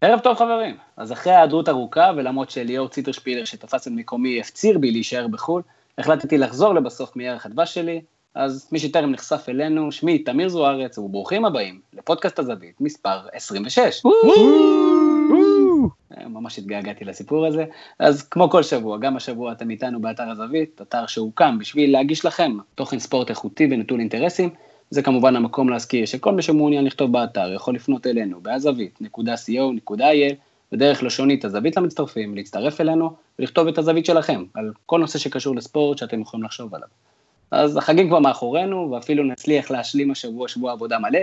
ערב טוב חברים, אז אחרי ההיעדרות ארוכה ולמרות שליאור ציטרשפילר שתפס את מקומי הפציר בי להישאר בחו"ל, החלטתי לחזור לבסוף מערך הדבש שלי, אז מי שטרם נחשף אלינו, שמי תמיר זוארץ וברוכים הבאים לפודקאסט הזווית מספר 26. ממש התגעגעתי לסיפור הזה. אז כמו כל שבוע, גם השבוע אתם איתנו באתר הזווית, אתר שהוקם בשביל להגיש לכם תוכן ספורט איכותי ונטול אינטרסים. זה כמובן המקום להזכיר שכל מי שמעוניין לכתוב באתר יכול לפנות אלינו בהזווית.co.il בדרך לשונית הזווית למצטרפים, להצטרף אלינו ולכתוב את הזווית שלכם על כל נושא שקשור לספורט שאתם יכולים לחשוב עליו. אז החגים כבר מאחורינו ואפילו נצליח להשלים השבוע שבוע עבודה מלא,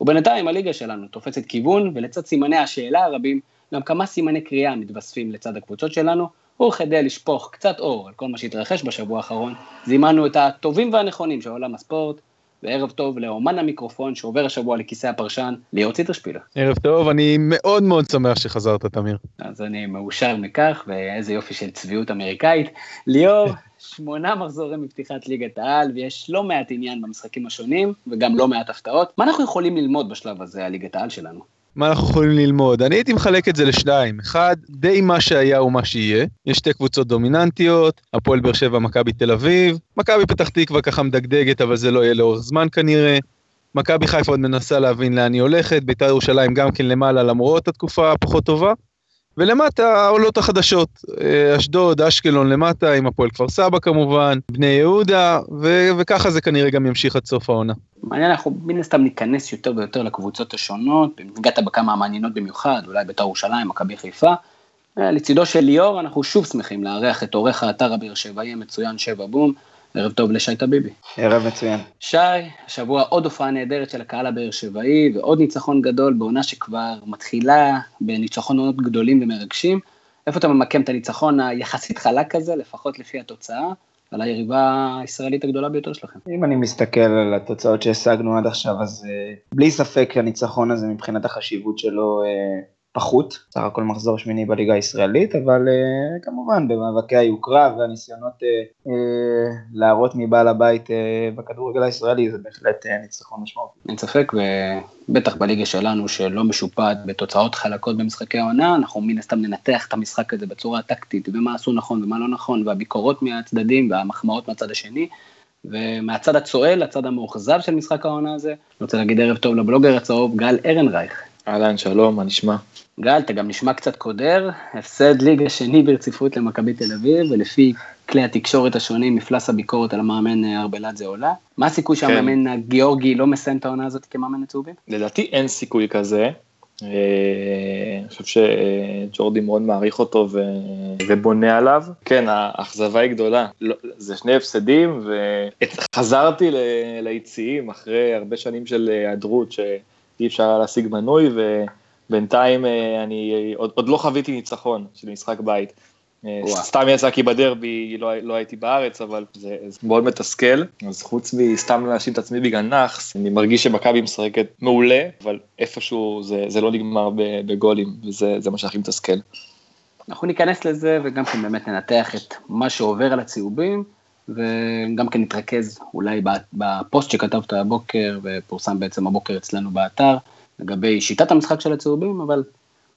ובינתיים הליגה שלנו תופסת כיוון ולצד סימני השאלה הרבים גם כמה סימני קריאה מתווספים לצד הקבוצות שלנו, וכדי לשפוך קצת אור על כל מה שהתרחש בשבוע האחרון, זימנו את הטובים והנכונים של עולם הספורט, וערב טוב לאומן המיקרופון שעובר השבוע לכיסא הפרשן, ליאור ציטרשפילר. ערב טוב, אני מאוד מאוד שמח שחזרת, תמיר. אז אני מאושר מכך, ואיזה יופי של צביעות אמריקאית. ליאור, שמונה מחזורים מפתיחת ליגת העל, ויש לא מעט עניין במשחקים השונים, וגם לא מעט הפתעות. מה אנחנו יכולים ללמוד בשלב הזה על ליגת העל שלנו? מה אנחנו יכולים ללמוד? אני הייתי מחלק את זה לשניים. אחד, די מה שהיה ומה שיהיה. יש שתי קבוצות דומיננטיות, הפועל באר שבע, מכבי תל אביב. מכבי פתח תקווה ככה מדגדגת, אבל זה לא יהיה לאורך זמן כנראה. מכבי חיפה עוד מנסה להבין לאן היא הולכת, בית"ר ירושלים גם כן למעלה למרות התקופה הפחות טובה. ולמטה העולות החדשות, אה, אשדוד, אשקלון למטה, עם הפועל כפר סבא כמובן, בני יהודה, ו- וככה זה כנראה גם ימשיך עד סוף העונה. מעניין, אנחנו מן הסתם ניכנס יותר ויותר לקבוצות השונות, הגעת בכמה המעניינות במיוחד, אולי בית"ר ירושלים, מכבי חיפה. אה, לצידו של ליאור, אנחנו שוב שמחים לארח את עורך האתר הבאר שבעי המצוין שבע בום. ערב טוב לשי טביבי. ערב מצוין. שי, השבוע עוד הופעה נהדרת של הקהל הבאר שבעי, ועוד ניצחון גדול בעונה שכבר מתחילה בניצחונות גדולים ומרגשים. איפה אתה ממקם את הניצחון היחסית חלק הזה, לפחות לפי התוצאה, על היריבה הישראלית הגדולה ביותר שלכם? אם אני מסתכל על התוצאות שהשגנו עד עכשיו, אז uh, בלי ספק הניצחון הזה מבחינת החשיבות שלו uh, פחות, סך הכל מחזור שמיני בליגה הישראלית, אבל uh, כמובן במאבקי היוקרה והניסיונות uh, uh, להראות מבעל הבית uh, בכדורגל הישראלי זה בהחלט uh, ניצחון משמעותי. אין ספק, ובטח בליגה שלנו שלא משופעת בתוצאות חלקות במשחקי העונה, אנחנו מן הסתם ננתח את המשחק הזה בצורה טקטית, ומה עשו נכון ומה לא נכון, והביקורות מהצדדים והמחמאות מהצד השני. ומהצד הצועל, הצד המאוכזב של משחק העונה הזה, אני רוצה להגיד ערב טוב לבלוגר הצהוב גל ארנרייך. אהלן, שלום, מה נשמע? גל, אתה גם נשמע קצת קודר, הפסד ליגה שני ברציפות למכבי תל אביב, ולפי כלי התקשורת השונים, מפלס הביקורת על המאמן אה, ארבלדזה עולה. מה הסיכוי כן. שהמאמן הגיאורגי לא מסיים את העונה הזאת כמאמן הצהובים? לדעתי אין סיכוי כזה. אה, אני חושב שג'ורדי מאוד מעריך אותו ו... ובונה עליו. כן, האכזבה היא גדולה. לא, זה שני הפסדים, וחזרתי ל... ליציעים אחרי הרבה שנים של היעדרות, שאי אפשר להשיג מנוי, ו... בינתיים אה, אני עוד, עוד לא חוויתי ניצחון של משחק בית. אה, וואו. סתם יצא כי בדרבי לא, לא הייתי בארץ, אבל זה, זה מאוד מתסכל. אז חוץ מסתם להאשים את עצמי בגלל נאחס, אני מרגיש שמכבי משחקת מעולה, אבל איפשהו זה, זה לא נגמר בגולים, וזה מה שהכי מתסכל. אנחנו ניכנס לזה וגם כן באמת ננתח את מה שעובר על הצהובים, וגם כן נתרכז אולי בפוסט שכתבת הבוקר, ופורסם בעצם הבוקר אצלנו באתר. לגבי שיטת המשחק של הצהובים, אבל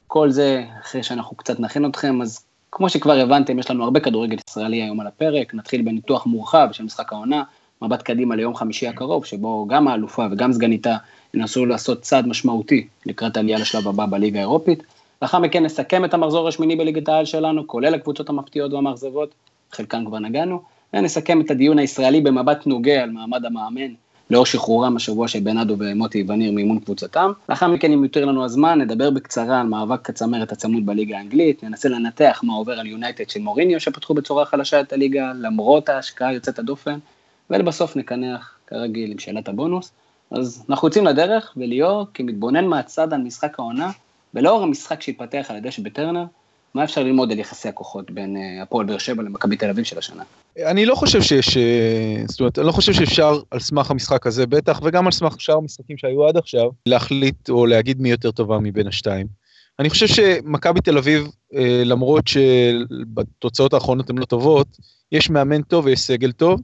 כל זה אחרי שאנחנו קצת נכין אתכם, אז כמו שכבר הבנתם, יש לנו הרבה כדורגל ישראלי היום על הפרק, נתחיל בניתוח מורחב של משחק העונה, מבט קדימה ליום חמישי הקרוב, שבו גם האלופה וגם סגניתה ינסו לעשות צעד משמעותי לקראת העלייה לשלב הבא בליגה האירופית. לאחר מכן נסכם את המחזור השמיני בליגת העל שלנו, כולל הקבוצות המפתיעות והמאכזבות, חלקן כבר נגענו, ונסכם את הדיון הישראלי במבט נוגע על מעמד המאמן לאור שחרורם השבוע של בנאדו ומוטי וניר מאימון קבוצתם. לאחר מכן, אם יותר לנו הזמן, נדבר בקצרה על מאבק הצמרת הצמוד בליגה האנגלית, ננסה לנתח מה עובר על יונייטד של מוריניו שפתחו בצורה חלשה את הליגה, למרות ההשקעה יוצאת הדופן, ולבסוף נקנח, כרגיל, עם שאלת הבונוס. אז אנחנו יוצאים לדרך, וליאור, כמתבונן מהצד על משחק העונה, ולאור המשחק שהתפתח על ידי שבטרנר, מה אפשר ללמוד על יחסי הכוחות בין אה, הפועל באר שבע למכבי תל אביב של השנה? אני לא חושב שיש, אה, זאת אומרת, אני לא חושב שאפשר על סמך המשחק הזה בטח, וגם על סמך שאר המשחקים שהיו עד עכשיו, להחליט או להגיד מי יותר טובה מבין השתיים. אני חושב שמכבי תל אביב, אה, למרות שבתוצאות האחרונות הן לא טובות, יש מאמן טוב ויש סגל טוב,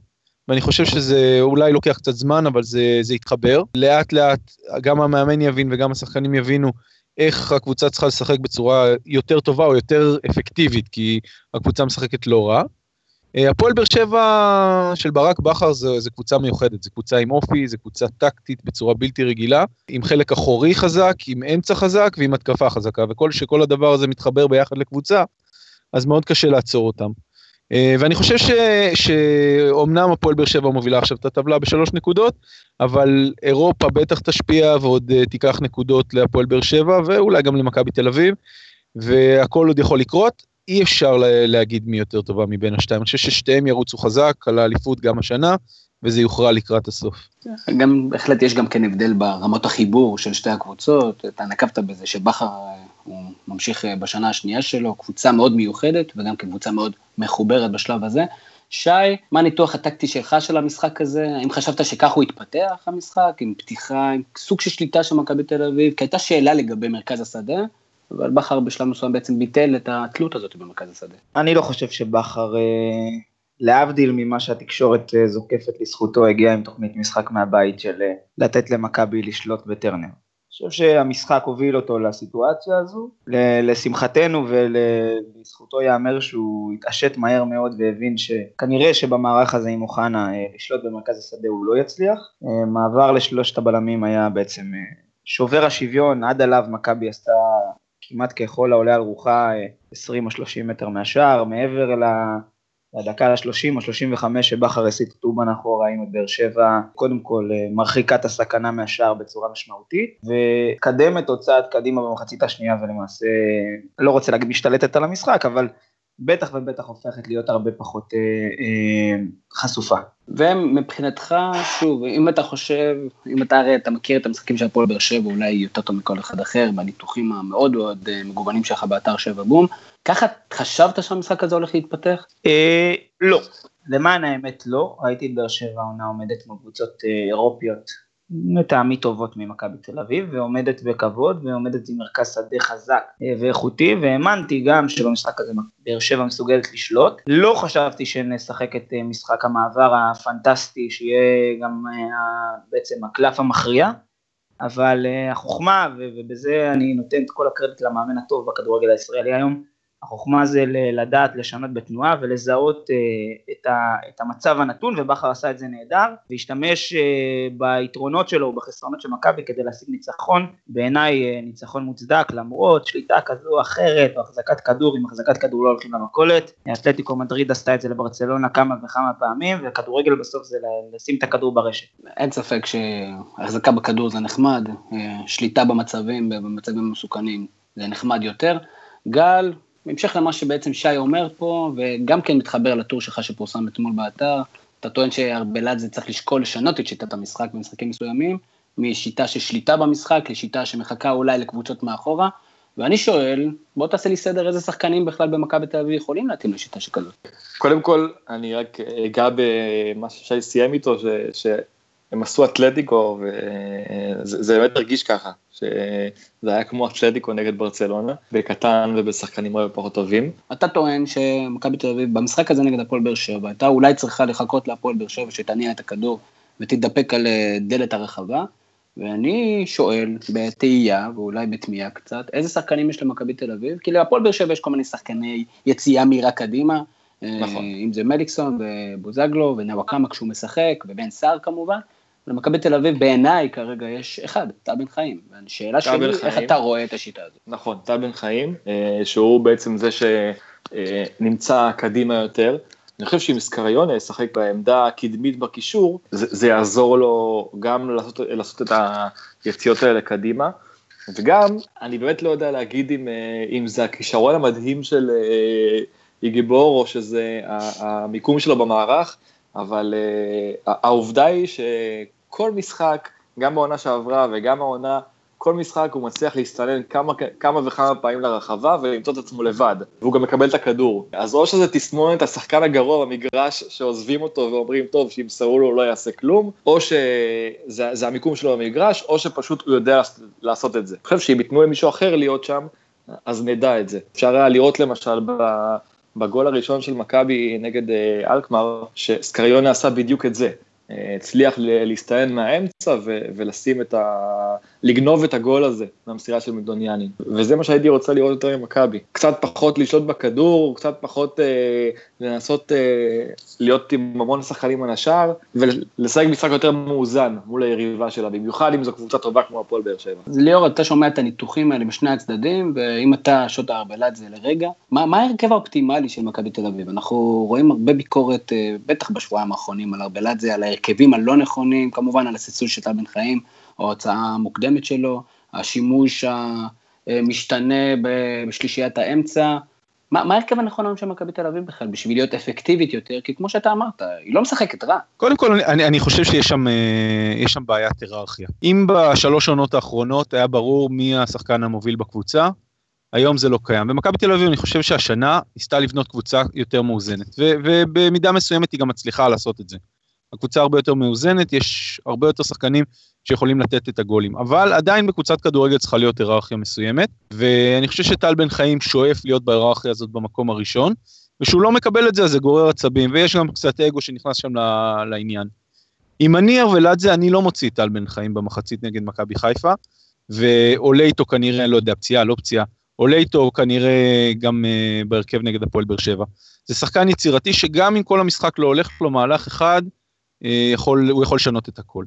ואני חושב שזה אולי לוקח קצת זמן, אבל זה, זה יתחבר. לאט לאט גם המאמן יבין וגם השחקנים יבינו איך הקבוצה צריכה לשחק בצורה יותר טובה או יותר אפקטיבית, כי הקבוצה משחקת לא רע. אה, הפועל באר שבע של ברק בכר זה, זה קבוצה מיוחדת, זה קבוצה עם אופי, זה קבוצה טקטית בצורה בלתי רגילה, עם חלק אחורי חזק, עם אמצע חזק ועם התקפה חזקה, וכל שכל הדבר הזה מתחבר ביחד לקבוצה, אז מאוד קשה לעצור אותם. אה, ואני חושב שאומנם הפועל באר שבע מובילה עכשיו את הטבלה בשלוש נקודות, אבל אירופה בטח תשפיע ועוד אה, תיקח נקודות להפועל באר שבע ואולי גם למכבי תל אביב, והכל עוד יכול לקרות. אי אפשר להגיד מי יותר טובה מבין השתיים, אני חושב ששתיהם ירוצו חזק על האליפות גם השנה, וזה יוכרע לקראת הסוף. גם, בהחלט יש גם כן הבדל ברמות החיבור של שתי הקבוצות, אתה נקבת בזה שבכר הוא ממשיך אה, בשנה השנייה שלו, קבוצה מאוד מיוחדת וגם קבוצה מאוד מחוברת בשלב הזה. שי, מה הניתוח הטקטי שלך של המשחק הזה? האם חשבת שכך הוא התפתח המשחק, עם פתיחה, עם סוג של שליטה של מכבי תל אביב? כי הייתה שאלה לגבי מרכז השדה, אבל בכר בשלב מסוים בעצם ביטל את התלות הזאת במרכז השדה. אני לא חושב שבכר, אה, להבדיל ממה שהתקשורת אה, זוקפת לזכותו, הגיע עם תוכנית משחק מהבית של לתת למכבי לשלוט בטרנר. חושב שהמשחק הוביל אותו לסיטואציה הזו. לשמחתנו ולזכותו ייאמר שהוא התעשת מהר מאוד והבין שכנראה שבמערך הזה עם אוחנה לשלוט במרכז השדה הוא לא יצליח. מעבר לשלושת הבלמים היה בעצם שובר השוויון, עד עליו מכבי עשתה כמעט ככל העולה על רוחה 20 או 30 מטר מהשער, מעבר לדקה ה-30 או 35 שבכר הסיט את אובן אחורה, ראינו את באר שבע, קודם כל אה, מרחיקה את הסכנה מהשער בצורה משמעותית, וקדמת עוד צעד קדימה במחצית השנייה ולמעשה, לא רוצה להגיד משתלטת על המשחק, אבל בטח ובטח הופכת להיות הרבה פחות אה, אה, חשופה. ומבחינתך, שוב, אם אתה חושב, אם אתה הרי אתה מכיר את המשחקים של הפועל באר שבע, אולי יותר טוב מכל אחד אחר, בניתוחים המאוד מאוד אה, מגוונים שלך באתר שבע בום, ככה חשבת שהמשחק הזה הולך להתפתח? אה, לא, למען האמת לא, ראיתי את באר שבע עונה עומדת מול קבוצות אה, אירופיות לטעמי טובות ממכבי תל אביב, ועומדת בכבוד, ועומדת עם מרכז שדה חזק אה, ואיכותי, והאמנתי גם שבמשחק הזה באר שבע מסוגלת לשלוט. לא חשבתי שנשחק את אה, משחק המעבר הפנטסטי, שיהיה גם אה, בעצם הקלף המכריע, אבל החוכמה, ובזה אני נותן את כל הקרדיט למאמן הטוב בכדורגל הישראלי היום, החוכמה זה לדעת לשנות בתנועה ולזהות אה, את, ה, את המצב הנתון ובכר עשה את זה נהדר והשתמש אה, ביתרונות שלו ובחסרונות של מכבי כדי להשיג ניצחון. בעיניי אה, ניצחון מוצדק למרות שליטה כזו או אחרת או החזקת כדור עם החזקת כדור לא הולכים למכולת. אתלטיקו מדריד עשתה את זה לברצלונה כמה וכמה פעמים וכדורגל בסוף זה לשים את הכדור ברשת. אין ספק שהחזקה בכדור זה נחמד שליטה במצבים במצבים מסוכנים זה נחמד יותר. גל בהמשך למה שבעצם שי אומר פה, וגם כן מתחבר לטור שלך שפורסם אתמול באתר, אתה טוען שארבלת זה צריך לשקול לשנות את שיטת המשחק במשחקים מסוימים, משיטה של שליטה במשחק לשיטה שמחכה אולי לקבוצות מאחורה, ואני שואל, בוא תעשה לי סדר איזה שחקנים בכלל במכבי תל אביב יכולים להתאים לשיטה שכזאת. קודם כל, אני רק אגע במה ששי סיים איתו, ש, שהם עשו אתלטיקו, וזה באמת הרגיש ככה. שזה היה כמו אתלטיקו נגד ברצלונה, בקטן ובשחקנים הרבה פחות טובים. אתה טוען שמכבי תל אביב במשחק הזה נגד הפועל באר שבע, הייתה אולי צריכה לחכות להפועל באר שבע שתניע את הכדור ותתדפק על אה, דלת הרחבה, ואני שואל בתהייה ואולי בתמיהה קצת, איזה שחקנים יש למכבי תל אביב? כי להפועל באר שבע יש כל מיני שחקני יציאה מהירה קדימה. אה, נכון. אם זה מליקסון ובוזגלו ונאוואקמה כשהוא משחק, ובן סער כמובן. למכבי תל אביב בעיניי כרגע יש אחד, טל בן חיים. והשאלה שלי, איך אתה רואה את השיטה הזאת? נכון, טל בן חיים, אה, שהוא בעצם זה שנמצא קדימה יותר. אני חושב שאם סקריונה ישחק בעמדה הקדמית בקישור, זה, זה יעזור לו גם לעשות, לעשות את היציאות האלה קדימה. וגם, אני באמת לא יודע להגיד אם, אה, אם זה הכישרון המדהים של אה, איגיבור, או שזה המיקום שלו במערך, אבל uh, העובדה היא שכל משחק, גם בעונה שעברה וגם העונה, כל משחק הוא מצליח להסתנן כמה, כמה וכמה פעמים לרחבה ולמצוא את עצמו לבד, והוא גם מקבל את הכדור. אז או שזה תסמונת השחקן הגרוע במגרש שעוזבים אותו ואומרים, טוב, שימסרו לו לא יעשה כלום, או שזה המיקום שלו במגרש, או שפשוט הוא יודע לעשות את זה. אני חושב שאם ייתנו למישהו אחר להיות שם, אז נדע את זה. אפשר היה לראות למשל בגול הראשון של מכבי נגד אה, אלקמר, שסקריונה עשה בדיוק את זה. הצליח להסתען מהאמצע ולשים את ה... לגנוב את הגול הזה מהמסירה של מדוניאני. וזה מה שהייתי רוצה לראות יותר ממכבי. קצת פחות לשלוט בכדור, קצת פחות אה, לנסות אה, להיות עם המון שחקנים על השער, ולשחק משחק יותר מאוזן מול היריבה שלה, במיוחד אם זו קבוצה טובה כמו הפועל באר שבע. ליאור, אתה שומע את הניתוחים האלה משני הצדדים, ואם אתה שוטה ארבלת לרגע, מה, מה ההרכב האופטימלי של מכבי תל אביב? אנחנו רואים הרבה ביקורת, אה, בטח בשבועיים האחרונים, על ארבלדזה, על ההרכבים הלא נכונים, כמובן על הסלסול של טל בן חיים, או ההוצאה המוקדמת שלו, השימוש המשתנה בשלישיית האמצע. מה ההרכב הנכון היום של מכבי תל אביב בכלל, בשביל להיות אפקטיבית יותר? כי כמו שאתה אמרת, היא לא משחקת רע. קודם כל, אני, אני חושב שיש שם, אה, שם בעיית היררכיה. אם בשלוש עונות האחרונות היה ברור מי השחקן המוביל בקבוצה, היום זה לא קיים. במכבי תל אביב אני חושב שהשנה ניסתה לבנות קבוצה יותר מאוזנת, ובמידה מסוימת היא גם מצליחה לעשות את זה. הקבוצה הרבה יותר מאוזנת, יש הרבה יותר שחקנים שיכולים לתת את הגולים, אבל עדיין בקבוצת כדורגל צריכה להיות היררכיה מסוימת, ואני חושב שטל בן חיים שואף להיות בהיררכיה הזאת במקום הראשון, וכשהוא לא מקבל את זה אז זה גורר עצבים, ויש גם קצת אגו שנכנס שם לעניין. עם מניאר ולאדזה אני לא מוציא טל בן חיים במחצית נגד מכבי חיפה, ועולה איתו כנראה, לא יודע, פציעה, לא פציעה, עולה איתו כנראה גם uh, בהרכב נגד הפועל באר שבע. זה שחקן יצירתי שגם אם כל המשחק לא הולך לו מהלך אחד, uh, יכול, הוא יכול לשנות את הכל.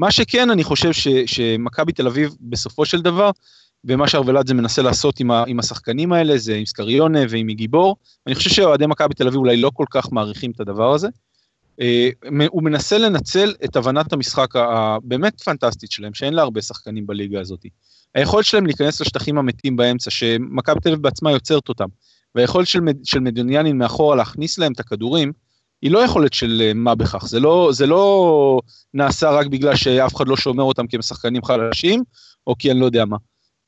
מה שכן, אני חושב שמכבי תל אביב בסופו של דבר, ומה שארוולדזה מנסה לעשות עם, ה, עם השחקנים האלה, זה עם סקריונה ועם גיבור, אני חושב שאוהדי מכבי תל אביב אולי לא כל כך מעריכים את הדבר הזה. Uh, הוא מנסה לנצל את הבנת המשחק הבאמת פנטסטית שלהם, שאין לה הרבה שחקנים בליגה הזאת. היכולת שלהם להיכנס לשטחים המתים באמצע, שמכבי תל אביב בעצמה יוצרת אותם, והיכולת של, של מדוניאנין מאחורה להכניס להם את הכדורים, היא לא יכולת של אה, מה בכך, זה לא, זה לא נעשה רק בגלל שאף אחד לא שומר אותם כי הם שחקנים חלשים, או כי אני לא יודע מה.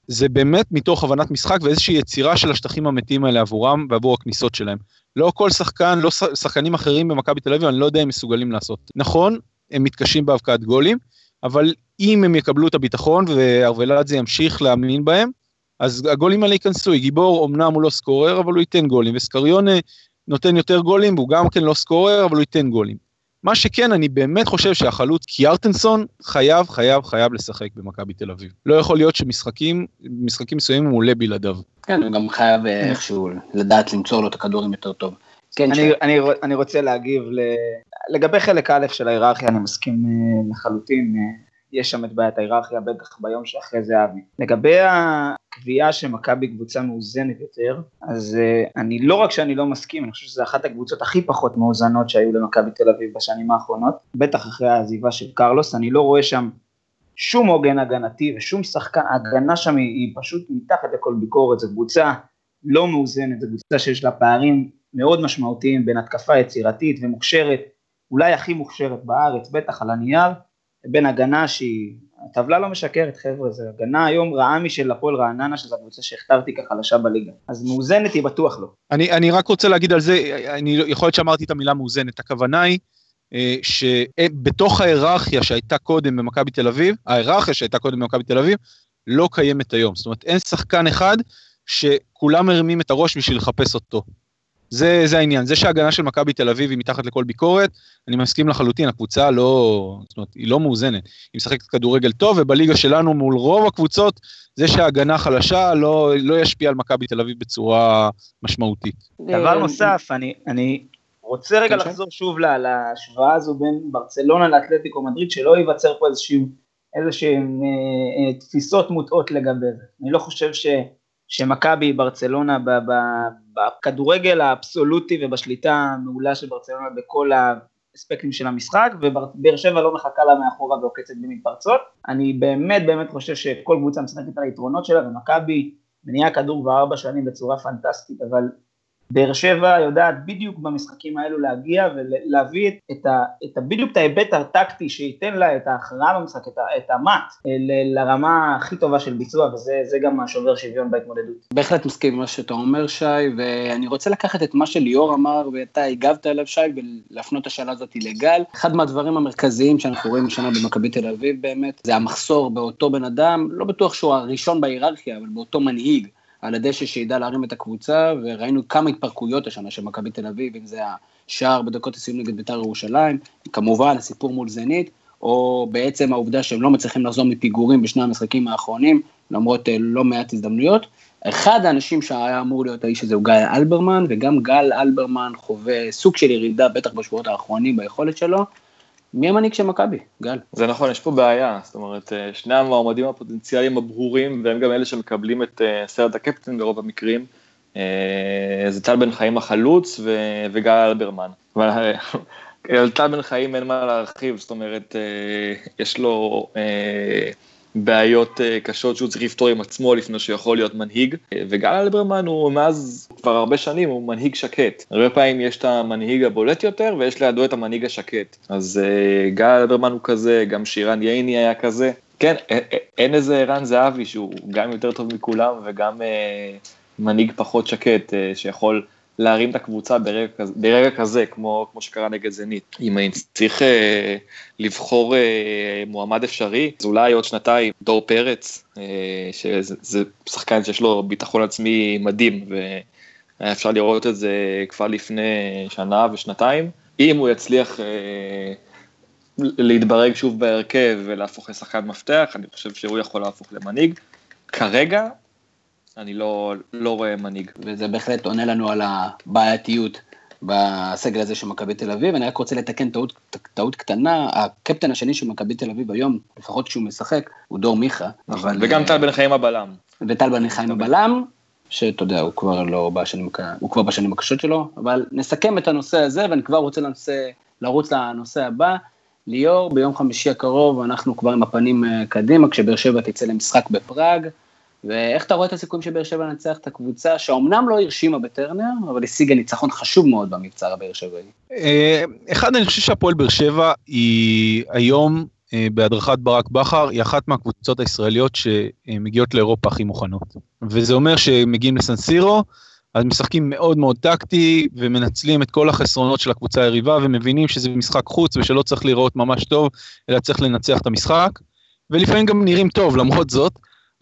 זה באמת מתוך הבנת משחק ואיזושהי יצירה של השטחים המתים האלה עבורם ועבור הכניסות שלהם. לא כל שחקן, לא שחקנים אחרים במכבי תל אביב, אני לא יודע אם מסוגלים לעשות. נכון, הם מתקשים בהבקעת גולים, אבל אם הם יקבלו את הביטחון וארוולדזה ימשיך להאמין בהם, אז הגולים האלה ייכנסו, גיבור אמנם הוא לא סקורר, אבל הוא ייתן גולים, וסקריונה נותן יותר גולים, והוא גם כן לא סקורר, אבל הוא ייתן גולים. מה שכן, אני באמת חושב שהחלוץ קיארטנסון חייב, חייב, חייב לשחק במכבי תל אביב. לא יכול להיות שמשחקים, משחקים מסוימים הוא עולה בלעדיו. כן, הוא גם חייב איכשהו לדעת למצוא לו את הכדורים יותר טוב. כן, אני, אני, אני רוצה להגיב ל... לגבי חלק א' של ההיררכיה, אני מסכים אה, לחלוטין. יש שם את בעיית ההיררכיה, בטח ביום שאחרי זה אבי. לגבי הקביעה שמכבי קבוצה מאוזנת יותר, אז uh, אני לא רק שאני לא מסכים, אני חושב שזו אחת הקבוצות הכי פחות מאוזנות שהיו למכבי תל אביב בשנים האחרונות, בטח אחרי העזיבה של קרלוס, אני לא רואה שם שום עוגן הגנתי ושום שחקן, ההגנה שם היא, היא פשוט מתחת לכל ביקורת, זו קבוצה לא מאוזנת, זו קבוצה שיש לה פערים מאוד משמעותיים בין התקפה יצירתית ומוכשרת, אולי הכי מוכשרת בארץ, בטח על הנייר, בין הגנה שהיא, הטבלה לא משקרת חבר'ה, זה הגנה היום רעה משל הפועל רעננה, שזו הקבוצה שהכתרתי כחלשה בליגה. אז מאוזנת היא בטוח לא. אני, אני רק רוצה להגיד על זה, אני, יכול להיות שאמרתי את המילה מאוזנת, הכוונה היא אה, שבתוך ההיררכיה שהייתה קודם במכבי תל אביב, ההיררכיה שהייתה קודם במכבי תל אביב, לא קיימת היום. זאת אומרת, אין שחקן אחד שכולם מרימים את הראש בשביל לחפש אותו. זה, זה העניין, זה שההגנה של מכבי תל אביב היא מתחת לכל ביקורת, אני מסכים לחלוטין, הקבוצה לא, זאת אומרת, היא לא מאוזנת, היא משחקת כדורגל טוב, ובליגה שלנו מול רוב הקבוצות, זה שההגנה חלשה לא, לא ישפיע על מכבי תל אביב בצורה משמעותית. דבר נוסף, אני, אני רוצה רגע כן, לחזור שוב להשוואה הזו בין ברצלונה לאתלטיקו מדריד, שלא ייווצר פה איזשהם, איזשהם אה, אה, תפיסות מוטעות לגבי זה. אני לא חושב ש... שמכבי ברצלונה בכדורגל האבסולוטי ובשליטה המעולה של ברצלונה בכל האספקטים של המשחק, ובאר שבע לא מחכה לה מאחורה ועוקצת במתפרצות. אני באמת באמת חושב שכל קבוצה משחקת על היתרונות שלה, ומכבי מניעה כדור כבר ארבע שנים בצורה פנטסטית, אבל באר שבע יודעת בדיוק במשחקים האלו להגיע ולהביא את, ה, את ה, בדיוק את ההיבט הטקטי שייתן לה את ההכרעה במשחק, את, ה, את המט, ל, לרמה הכי טובה של ביצוע, וזה גם השובר שוויון בהתמודדות. בהחלט מסכים עם מה שאתה אומר, שי, ואני רוצה לקחת את מה שליאור אמר, ואתה הגבת אליו, שי, ולהפנות את השאלה הזאת לגל. אחד מהדברים המרכזיים שאנחנו רואים השנה במכבי תל אביב באמת, זה המחסור באותו בן אדם, לא בטוח שהוא הראשון בהיררכיה, אבל באותו מנהיג. על הדשא שידע להרים את הקבוצה, וראינו כמה התפרקויות השנה של מכבי תל אביב, אם זה השער בדקות הסיום נגד בית"ר ירושלים, כמובן הסיפור מול זנית, או בעצם העובדה שהם לא מצליחים לחזור מפיגורים בשני המשחקים האחרונים, למרות אה, לא מעט הזדמנויות. אחד האנשים שהיה אמור להיות האיש הזה הוא גל אלברמן, וגם גל אלברמן חווה סוג של ירידה, בטח בשבועות האחרונים ביכולת שלו. מי המנהיג של מכבי, גל? זה נכון, יש פה בעיה, זאת אומרת, אה, שני המועמדים הפוטנציאליים הברורים, והם גם אלה שמקבלים את אה, סרט הקפטן ברוב המקרים, זה טל בן חיים החלוץ וגל אלברמן. על טל בן חיים אין מה להרחיב, זאת אומרת, יש לו בעיות אה, קשות שהוא צריך לפתור עם עצמו לפני שהוא יכול להיות מנהיג. וגל אלברמן הוא מאז כבר הרבה שנים הוא מנהיג שקט. הרבה פעמים יש את המנהיג הבולט יותר ויש לידו את המנהיג השקט. אז אה, גל אלברמן הוא כזה, גם שירן ייני היה כזה. כן, אין איזה ערן זהבי שהוא גם יותר טוב מכולם וגם אה, מנהיג פחות שקט שיכול להרים את הקבוצה ברגע ברגע כזה כמו, כמו שקרה נגד זנית. אם אני צריך אה, לבחור אה, מועמד אפשרי, אז אולי עוד שנתיים דור פרץ, אה, שזה שחקן שיש לו ביטחון עצמי מדהים, והיה אפשר לראות את זה כבר לפני שנה ושנתיים. אם הוא יצליח אה, להתברג שוב בהרכב ולהפוך לשחקן מפתח, אני חושב שהוא יכול להפוך למנהיג. כרגע אני לא, לא רואה מנהיג. וזה בהחלט עונה לנו על הבעייתיות בסגל הזה של מכבי תל אביב. אני רק רוצה לתקן טעות, טעות קטנה, הקפטן השני של מכבי תל אביב היום, לפחות כשהוא משחק, הוא דור מיכה. אבל... וגם טל בן חיים הבלם. וטל בן חיים הבלם, שאתה יודע, הוא כבר לא בשנים, הוא כבר בשנים הקשות שלו, אבל נסכם את הנושא הזה, ואני כבר רוצה לנושא, לרוץ לנושא הבא. ליאור, ביום חמישי הקרוב אנחנו כבר עם הפנים אה, קדימה, כשבאר שבע תצא למשחק בפראג. ואיך אתה רואה את הסיכויים של באר שבע לנצח את הקבוצה, שאומנם לא הרשימה בטרנר, אבל השיגה ניצחון חשוב מאוד במבצר הבאר שבעי? אה, אחד, אני חושב שהפועל באר שבע היא היום אה, בהדרכת ברק בכר, היא אחת מהקבוצות הישראליות שמגיעות לאירופה הכי מוכנות. וזה אומר שמגיעים לסנסירו, אז משחקים מאוד מאוד טקטי ומנצלים את כל החסרונות של הקבוצה היריבה ומבינים שזה משחק חוץ ושלא צריך לראות ממש טוב, אלא צריך לנצח את המשחק. ולפעמים גם נראים טוב למרות זאת.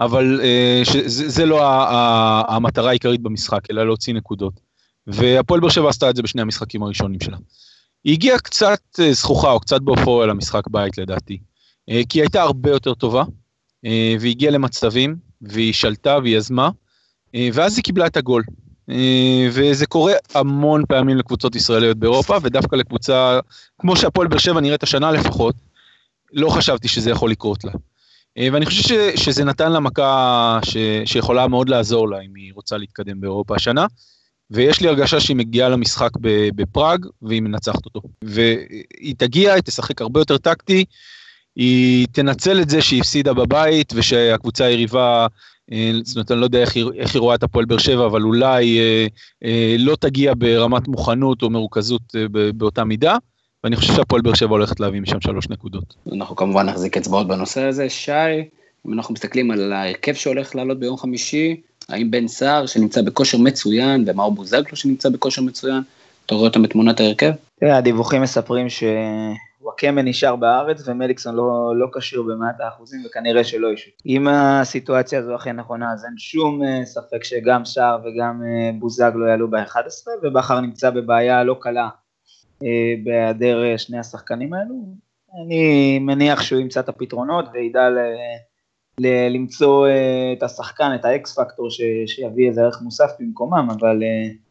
אבל אה, שזה, זה לא המטרה העיקרית במשחק, אלא להוציא נקודות. והפועל באר שבע עשתה את זה בשני המשחקים הראשונים שלה. היא הגיעה קצת אה, זכוכה או קצת באופוריה למשחק בית לדעתי, אה, כי היא הייתה הרבה יותר טובה, והיא הגיעה למצבים, והיא שלטה והיא יזמה, ואז היא קיבלה את הגול. וזה קורה המון פעמים לקבוצות ישראליות באירופה, ודווקא לקבוצה, כמו שהפועל באר שבע נראית השנה לפחות, לא חשבתי שזה יכול לקרות לה. אה, ואני חושב ש, שזה נתן לה מכה ש, שיכולה מאוד לעזור לה אם היא רוצה להתקדם באירופה השנה. ויש לי הרגשה שהיא מגיעה למשחק בפראג והיא מנצחת אותו. והיא תגיע, היא תשחק הרבה יותר טקטי, היא תנצל את זה שהיא הפסידה בבית ושהקבוצה היריבה, אה, זאת אומרת, אני לא יודע איך היא, איך היא רואה את הפועל באר שבע, אבל אולי אה, אה, לא תגיע ברמת מוכנות או מרוכזות אה, באותה מידה. ואני חושב שהפועל באר שבע הולכת להביא משם שלוש נקודות. אנחנו כמובן נחזיק אצבעות בנושא הזה. שי, אם אנחנו מסתכלים על ההרכב שהולך לעלות ביום חמישי, האם בן סער שנמצא בכושר מצוין, ומאור בוזגלו שנמצא בכושר מצוין, אתה רואה אותם בתמונת ההרכב? תראה, הדיווחים מספרים שוואקמה נשאר בארץ ומליקסון לא, לא כשיר במאת האחוזים וכנראה שלא ישו. אם הסיטואציה הזו אכן נכונה אז אין שום אה, ספק שגם סער וגם אה, בוזגלו יעלו ב-11 ובכר נמצא בבעיה לא קלה בהיעדר אה, שני השחקנים האלו. אני מניח שהוא ימצא את הפתרונות וידע ל, ל, למצוא אה, את השחקן, את האקס פקטור ש, שיביא איזה ערך מוסף במקומם, אבל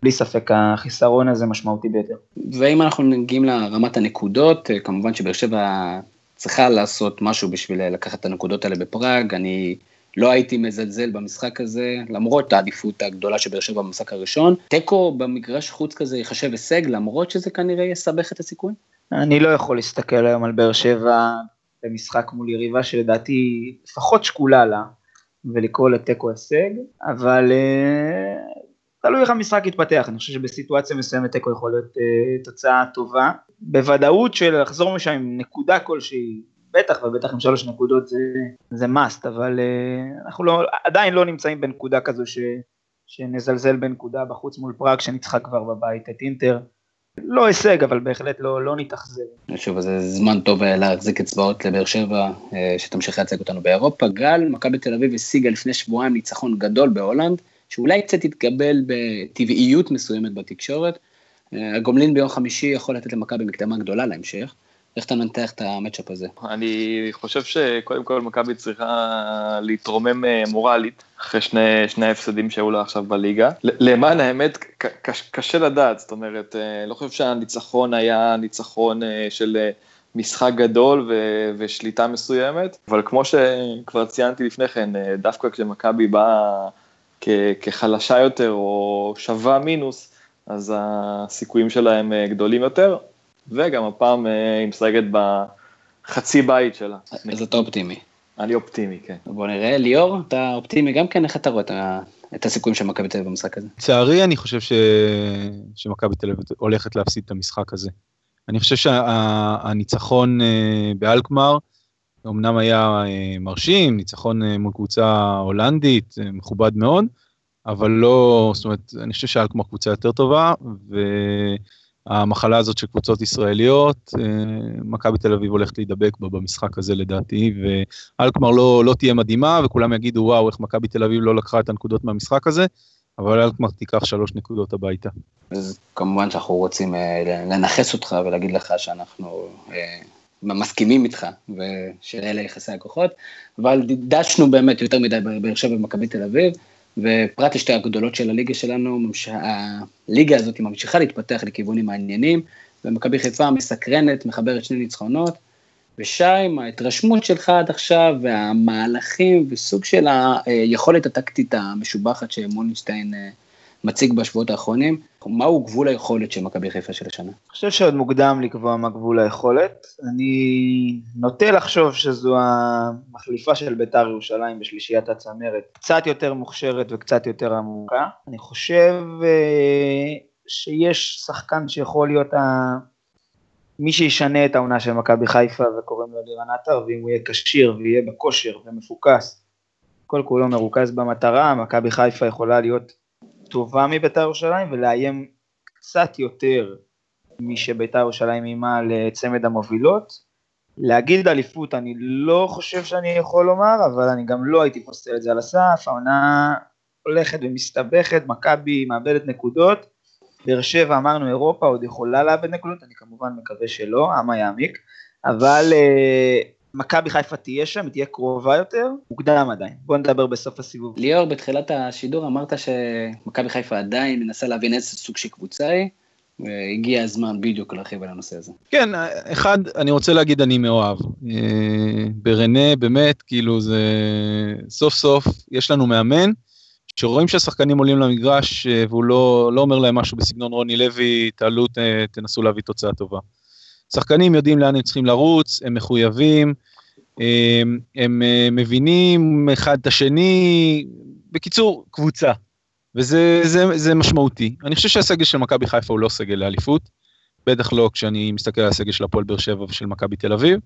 בלי ספק החיסרון הזה משמעותי ביותר. ואם אנחנו מגיעים לרמת הנקודות, כמובן שבאר שבע צריכה לעשות משהו בשביל לקחת את הנקודות האלה בפראג, אני לא הייתי מזלזל במשחק הזה, למרות העדיפות הגדולה של באר שבע במשחק הראשון. תיקו במגרש חוץ כזה ייחשב הישג, למרות שזה כנראה יסבך את הסיכוי? אני לא יכול להסתכל היום על באר שבע במשחק מול יריבה שלדעתי לפחות שקולה לה, ולקרוא לתיקו הישג, אבל uh, תלוי איך המשחק יתפתח, אני חושב שבסיטואציה מסוימת תיקו יכול להיות uh, תוצאה טובה. בוודאות של לחזור משם עם נקודה כלשהי בטח ובטח עם שלוש נקודות זה, זה must, אבל uh, אנחנו לא, עדיין לא נמצאים בנקודה כזו ש, שנזלזל בנקודה בחוץ מול פראג שניצחה כבר בבית את אינטר. לא הישג, אבל בהחלט לא, לא נתאכזב. שוב, זה זמן טוב אה, להחזיק אצבעות לבאר שבע, אה, שתמשיך לייצג אותנו באירופה. גל, מכבי תל אביב השיגה לפני שבועיים ניצחון גדול בהולנד, שאולי קצת יתקבל בטבעיות מסוימת בתקשורת. הגומלין ביום חמישי יכול לתת למכבי מקדמה גדולה להמשך. איך אתה מנתח את המצ'אפ הזה? אני חושב שקודם כל מכבי צריכה להתרומם אה, מורלית, אחרי שני, שני ההפסדים שהיו לה עכשיו בליגה. למען האמת, קשה לדעת, זאת אומרת, אה, לא חושב שהניצחון היה ניצחון אה, של משחק גדול ו- ושליטה מסוימת, אבל כמו שכבר ציינתי לפני כן, דווקא כשמכבי באה כ- כחלשה יותר או שווה מינוס, אז הסיכויים שלהם גדולים יותר. וגם הפעם אה, היא משחקת בחצי בית שלה. אז אתה אופטימי. אני אופטימי, כן. בוא נראה, ליאור, אתה אופטימי גם כן, איך אתה רואה את הסיכויים של מכבי תל אביב במשחק הזה? לצערי, אני חושב ש... שמכבי תל אביב הולכת להפסיד את המשחק הזה. אני חושב שהניצחון אה, באלקמר, אמנם היה אה, מרשים, ניצחון מול קבוצה הולנדית, מכובד מאוד, אבל לא, זאת אומרת, אני חושב שאלקמר קבוצה יותר טובה, ו... המחלה הזאת של קבוצות ישראליות, אה, מכבי תל אביב הולכת להידבק בה במשחק הזה לדעתי, ואלקמר לא, לא תהיה מדהימה, וכולם יגידו וואו איך מכבי תל אביב לא לקחה את הנקודות מהמשחק הזה, אבל אלקמר תיקח שלוש נקודות הביתה. אז כמובן שאנחנו רוצים אה, לנכס אותך ולהגיד לך שאנחנו אה, מסכימים איתך, ושאלה יחסי הכוחות, אבל דשנו באמת יותר מדי בבאר שבע במכבי תל אביב. ופרט לשתי הגדולות של הליגה שלנו, הליגה הזאת ממשיכה להתפתח לכיוונים מעניינים, ומכבי חיפה מסקרנת, מחברת שני ניצחונות, ושי, ההתרשמות שלך עד עכשיו, והמהלכים, וסוג של היכולת הטקטית המשובחת שמולינסטיין אה, מציג בשבועות האחרונים, מהו גבול היכולת של מכבי חיפה של השנה? אני חושב שעוד מוקדם לקבוע מה גבול היכולת. אני נוטה לחשוב שזו המחליפה של בית"ר ירושלים בשלישיית הצמרת, קצת יותר מוכשרת וקצת יותר עמוקה. אני חושב אה, שיש שחקן שיכול להיות ה... מי שישנה את העונה של מכבי חיפה וקוראים לו לירן עטר, ואם הוא יהיה כשיר ויהיה בכושר ומפוקס, כל כולו מרוכז במטרה, מכבי חיפה יכולה להיות טובה מבית"ר ירושלים ולאיים קצת יותר משבית"ר ירושלים אימה לצמד המובילות. להגיד אליפות אני לא חושב שאני יכול לומר, אבל אני גם לא הייתי פוסל את זה על הסף, העונה הולכת ומסתבכת, מכבי מאבדת נקודות, באר שבע אמרנו אירופה עוד יכולה לאבד נקודות, אני כמובן מקווה שלא, אמה יעמיק, אבל uh, מכבי חיפה תהיה שם, היא תהיה קרובה יותר, מוקדם עדיין. בוא נדבר בסוף הסיבוב. ליאור, בתחילת השידור אמרת שמכבי חיפה עדיין מנסה להבין איזה סוג של קבוצה היא, והגיע הזמן בדיוק להרחיב על הנושא הזה. כן, אחד, אני רוצה להגיד אני מאוהב. אה, ברנה, באמת, כאילו זה... סוף סוף יש לנו מאמן, שרואים שהשחקנים עולים למגרש אה, והוא לא, לא אומר להם משהו בסגנון רוני לוי, תעלו, תנסו להביא תוצאה טובה. שחקנים יודעים לאן הם צריכים לרוץ, הם מחויבים, הם, הם אה, מבינים אחד את השני, בקיצור, קבוצה. וזה זה, זה משמעותי. אני חושב שהסגל של מכבי חיפה הוא לא סגל לאליפות, בטח לא כשאני מסתכל על הסגל של הפועל באר שבע ושל מכבי תל אביב.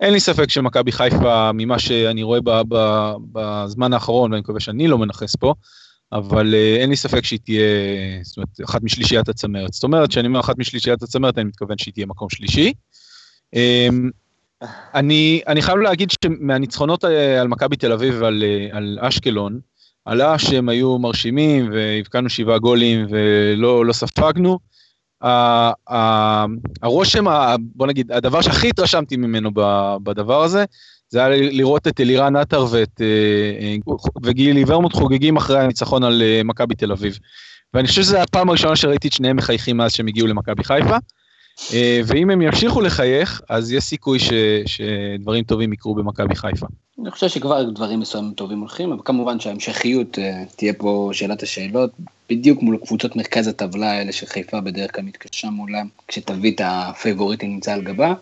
אין לי ספק שמכבי חיפה, ממה שאני רואה ב, ב, בזמן האחרון, ואני מקווה שאני לא מנכס פה, אבל אה, אין לי ספק שהיא תהיה, זאת אומרת, אחת משלישיית הצמרת. זאת אומרת, כשאני אומר אחת משלישיית הצמרת, אני מתכוון שהיא תהיה מקום שלישי. אמ, אני, אני חייב להגיד שמהניצחונות אה, על מכבי תל אביב ועל אה, על אשקלון, עלה שהם היו מרשימים והבקענו שבעה גולים ולא לא ספגנו. הרושם, בוא נגיד, הדבר שהכי התרשמתי ממנו בדבר הזה, זה היה לראות את אלירן עטר ואת, אה, אה, וגילי ורמוט חוגגים אחרי הניצחון על אה, מכבי תל אביב. ואני חושב שזו הפעם הראשונה שראיתי את שניהם מחייכים מאז שהם הגיעו למכבי חיפה. ואם הם ימשיכו לחייך, אז יש סיכוי ש, שדברים טובים יקרו במכבי חיפה. אני חושב שכבר דברים מסוימים טובים הולכים, אבל כמובן שההמשכיות תהיה פה שאלת השאלות, בדיוק מול קבוצות מרכז הטבלה האלה שחיפה בדרך כלל מתקשה מולם, כשתווית הפייבוריטית נמצאת על גבה.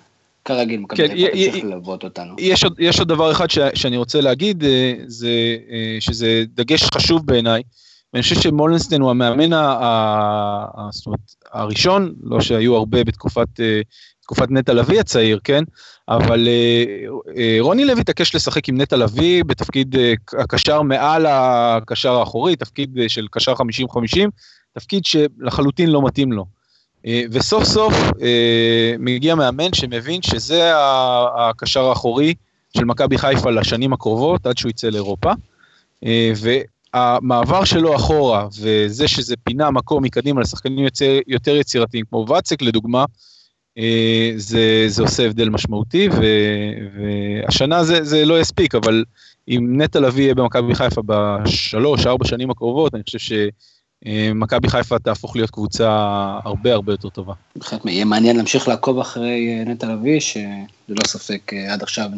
כרגיל, מכבי כן, חיפה תמשיך ללוות אותנו. יש עוד, יש עוד דבר אחד ש, שאני רוצה להגיד, אה, זה אה, שזה דגש חשוב בעיניי, ואני חושב שמולנסטיין הוא המאמן ה, ה, ה, זאת אומרת, הראשון, לא שהיו הרבה בתקופת אה, תקופת נטע לביא הצעיר, כן? אבל רוני לוי התעקש לשחק עם נטע לביא בתפקיד הקשר מעל הקשר האחורי, תפקיד של קשר 50-50, תפקיד שלחלוטין לא מתאים לו. אה, וסוף סוף אה, מגיע מאמן שמבין שזה הקשר האחורי של מכבי חיפה לשנים הקרובות, עד שהוא יצא לאירופה. אה, המעבר שלו אחורה, וזה שזה פינה מקום מקדימה לשחקנים יוצר, יותר יצירתיים, כמו ואצק לדוגמה, זה, זה עושה הבדל משמעותי, ו, והשנה זה, זה לא יספיק, אבל אם נטע לביא יהיה במכבי חיפה בשלוש, ארבע שנים הקרובות, אני חושב שמכבי חיפה תהפוך להיות קבוצה הרבה הרבה יותר טובה. בהחלט יהיה מעניין להמשיך לעקוב אחרי אה, נטע לביא, שללא ספק אה, עד עכשיו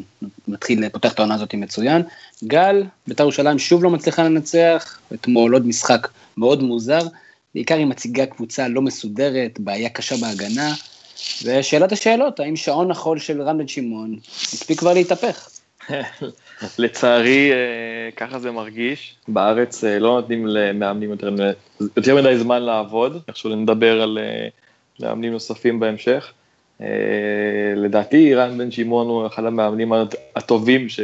מתחיל, פותח את העונה הזאת מצוין. גל, בית"ר ירושלים שוב לא מצליחה לנצח, אתמול עוד משחק מאוד מוזר, בעיקר היא מציגה קבוצה לא מסודרת, בעיה קשה בהגנה. ושאלת השאלות, האם שעון החול של רן בן שמעון הספיק כבר להתהפך? לצערי, אה, ככה זה מרגיש. בארץ אה, לא נותנים למאמנים יותר, יותר מדי זמן לעבוד, איכשהו נדבר על אה, מאמנים נוספים בהמשך. לדעתי, רן בן שמעון הוא אחד המאמנים הטובים ש,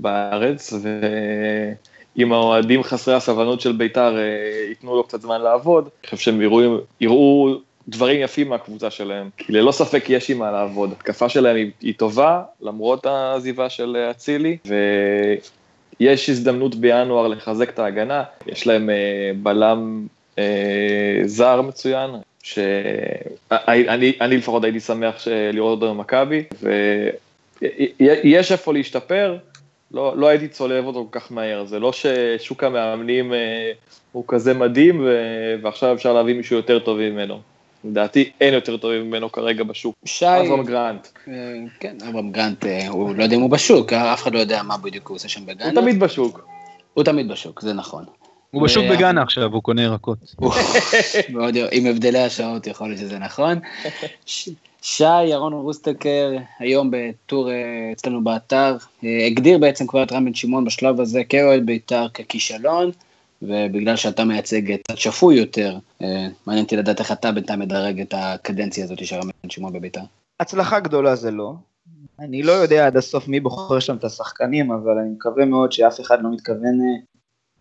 שבארץ, ואם האוהדים חסרי הסבלנות של בית"ר ייתנו לו קצת זמן לעבוד, אני חושב שהם יראו, יראו דברים יפים מהקבוצה שלהם, כי ללא ספק יש עם מה לעבוד. התקפה שלהם היא, היא טובה, למרות העזיבה של אצילי, ויש הזדמנות בינואר לחזק את ההגנה, יש להם אה, בלם אה, זר מצוין, שאני אני לפחות הייתי שמח לראות אותו במכבי, ויש איפה להשתפר, לא, לא הייתי צולב אותו כל כך מהר, זה לא ששוק המאמנים אה, הוא כזה מדהים ו, ועכשיו אפשר להביא מישהו יותר טוב ממנו. לדעתי אין יותר טובים ממנו כרגע בשוק. שי... אברהם גרנט. אה, כן, אברהם גרנט, אה, הוא לא יודע אם הוא בשוק, אה, אף אחד לא יודע מה בדיוק הוא עושה שם בגאנה. הוא תמיד בשוק. הוא תמיד בשוק, זה נכון. הוא בשוק בגאנה עכשיו, הוא קונה ירקות. עם הבדלי השעות יכול להיות שזה נכון. שי, ירון רוסטקר, היום בטור אצלנו באתר, הגדיר בעצם כבר את רם בן שמעון בשלב הזה כאוהד בית"ר ככישלון. ובגלל שאתה מייצג את השפוי יותר, אה, מעניין אותי לדעת איך אתה בינתיים מדרג את הקדנציה הזאת של רמי שמעון בביתר. הצלחה גדולה זה לא. אני לא יודע עד הסוף מי בוחר שם את השחקנים, אבל אני מקווה מאוד שאף אחד לא מתכוון אה,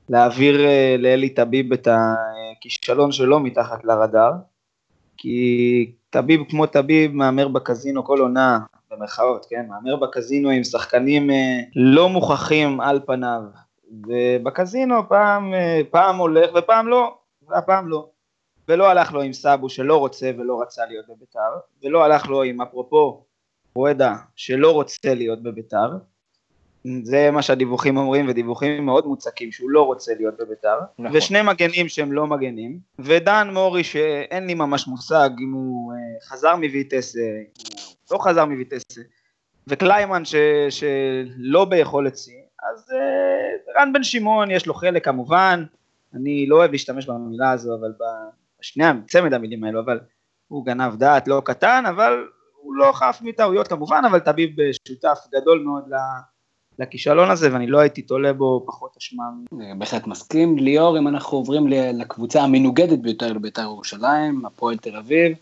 להעביר אה, לאלי טביב את הכישלון שלו מתחת לרדאר, כי טביב כמו טביב מהמר בקזינו כל עונה, במרכאות, כן? מהמר בקזינו עם שחקנים לא מוכחים על פניו, ובקזינו פעם, אה, פעם הולך ופעם לא, והפעם לא. ולא הלך לו עם סאבו שלא רוצה ולא רצה להיות בביתר, ולא הלך לו עם אפרופו רואדה שלא רוצה להיות בביתר, זה מה שהדיווחים אומרים, ודיווחים מאוד מוצקים שהוא לא רוצה להיות בביתר, נכון. ושני מגנים שהם לא מגנים, ודן מורי שאין לי ממש מושג אם הוא uh, חזר מויטס, uh, לא חזר מויטס, וקליימן ש, שלא ביכולת שיא, אז uh, רן בן שמעון יש לו חלק כמובן, אני לא אוהב להשתמש במילה הזו, אבל בשני צמד המילים האלו, אבל הוא גנב דעת לא קטן, אבל הוא לא חף מטעויות כמובן, אבל טביב שותף גדול מאוד לכישלון הזה, ואני לא הייתי תולה בו פחות אשמה. בהחלט מסכים. ליאור, אם אנחנו עוברים לקבוצה המנוגדת ביותר לבית"ר ירושלים, הפועל תל אביב,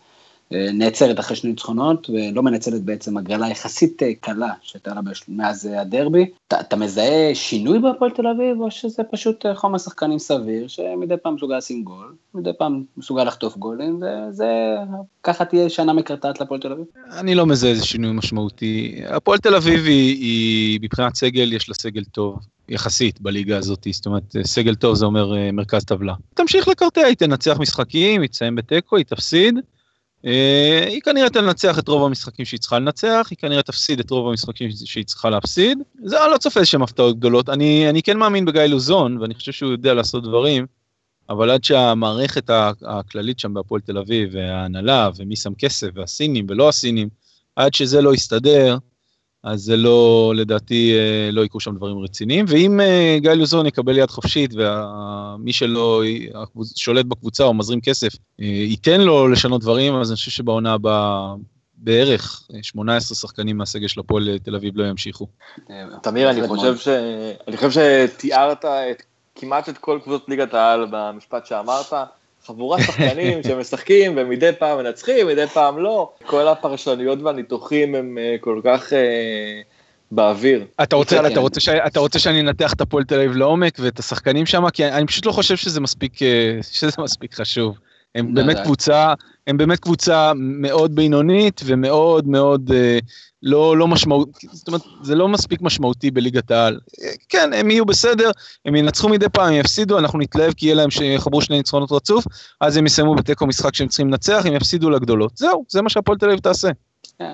נעצרת אחרי שני ניצחונות, ולא מנצלת בעצם הגרלה יחסית אה, קלה שהייתה לה מאז אה, הדרבי. אתה, אתה מזהה שינוי בהפועל תל אביב, או שזה פשוט אה, חומר שחקנים סביר, שמדי פעם מסוגל לשים גול, מדי פעם מסוגל לחטוף גולים, וזה, ככה תהיה שנה מקרטעת להפועל תל אביב? אני לא מזהה איזה שינוי משמעותי. הפועל תל אביב היא, היא, מבחינת סגל, יש לה סגל טוב. יחסית בליגה הזאת, זאת אומרת, סגל טוב זה אומר מרכז טבלה. תמשיך לקרטע, היא תנצח משחקים, היא תסיים בתיקו, היא תפסיד, היא כנראה תנצח את רוב המשחקים שהיא צריכה לנצח, היא כנראה תפסיד את רוב המשחקים שהיא צריכה להפסיד. זה אני לא צופה איזשהם הפתעות גדולות. אני, אני כן מאמין בגיא לוזון, ואני חושב שהוא יודע לעשות דברים, אבל עד שהמערכת הכללית שם בהפועל תל אביב, וההנהלה, ומי שם כסף, והסינים ולא הסינים, עד שזה לא יסתדר, אז זה לא, לדעתי, אה, לא יקרו שם דברים רציניים. ואם אה, גיא לוזון יקבל יד חופשית, ומי שלא שולט בקבוצה או מזרים כסף, אה, ייתן לו לשנות דברים, אז אני חושב שבעונה הבאה... בערך 18 שחקנים מהסגל של הפועל תל אביב לא ימשיכו. תמיר, אני חושב, ש... אני חושב שתיארת את, כמעט את כל קבוצות ליגת העל במשפט שאמרת. חבורת שחקנים שמשחקים ומדי פעם מנצחים, מדי פעם לא. כל הפרשנויות והניתוחים הם אה, כל כך אה, באוויר. אתה רוצה, אתה, רוצה ש... אתה רוצה שאני אנתח את הפועל תל אביב לעומק ואת השחקנים שם? כי אני פשוט לא חושב שזה מספיק, אה, שזה מספיק חשוב. הם לא באמת קבוצה הם באמת קבוצה מאוד בינונית ומאוד מאוד אה, לא, לא משמעותי, זאת אומרת, זה לא מספיק משמעותי בליגת העל. אה, כן, הם יהיו בסדר, הם ינצחו מדי פעם, הם יפסידו, אנחנו נתלהב כי יהיה להם שיחברו שני ניצחונות רצוף, אז הם יסיימו בתיקו משחק שהם צריכים לנצח, הם יפסידו לגדולות. זהו, זה מה שהפועל תל אביב תעשה.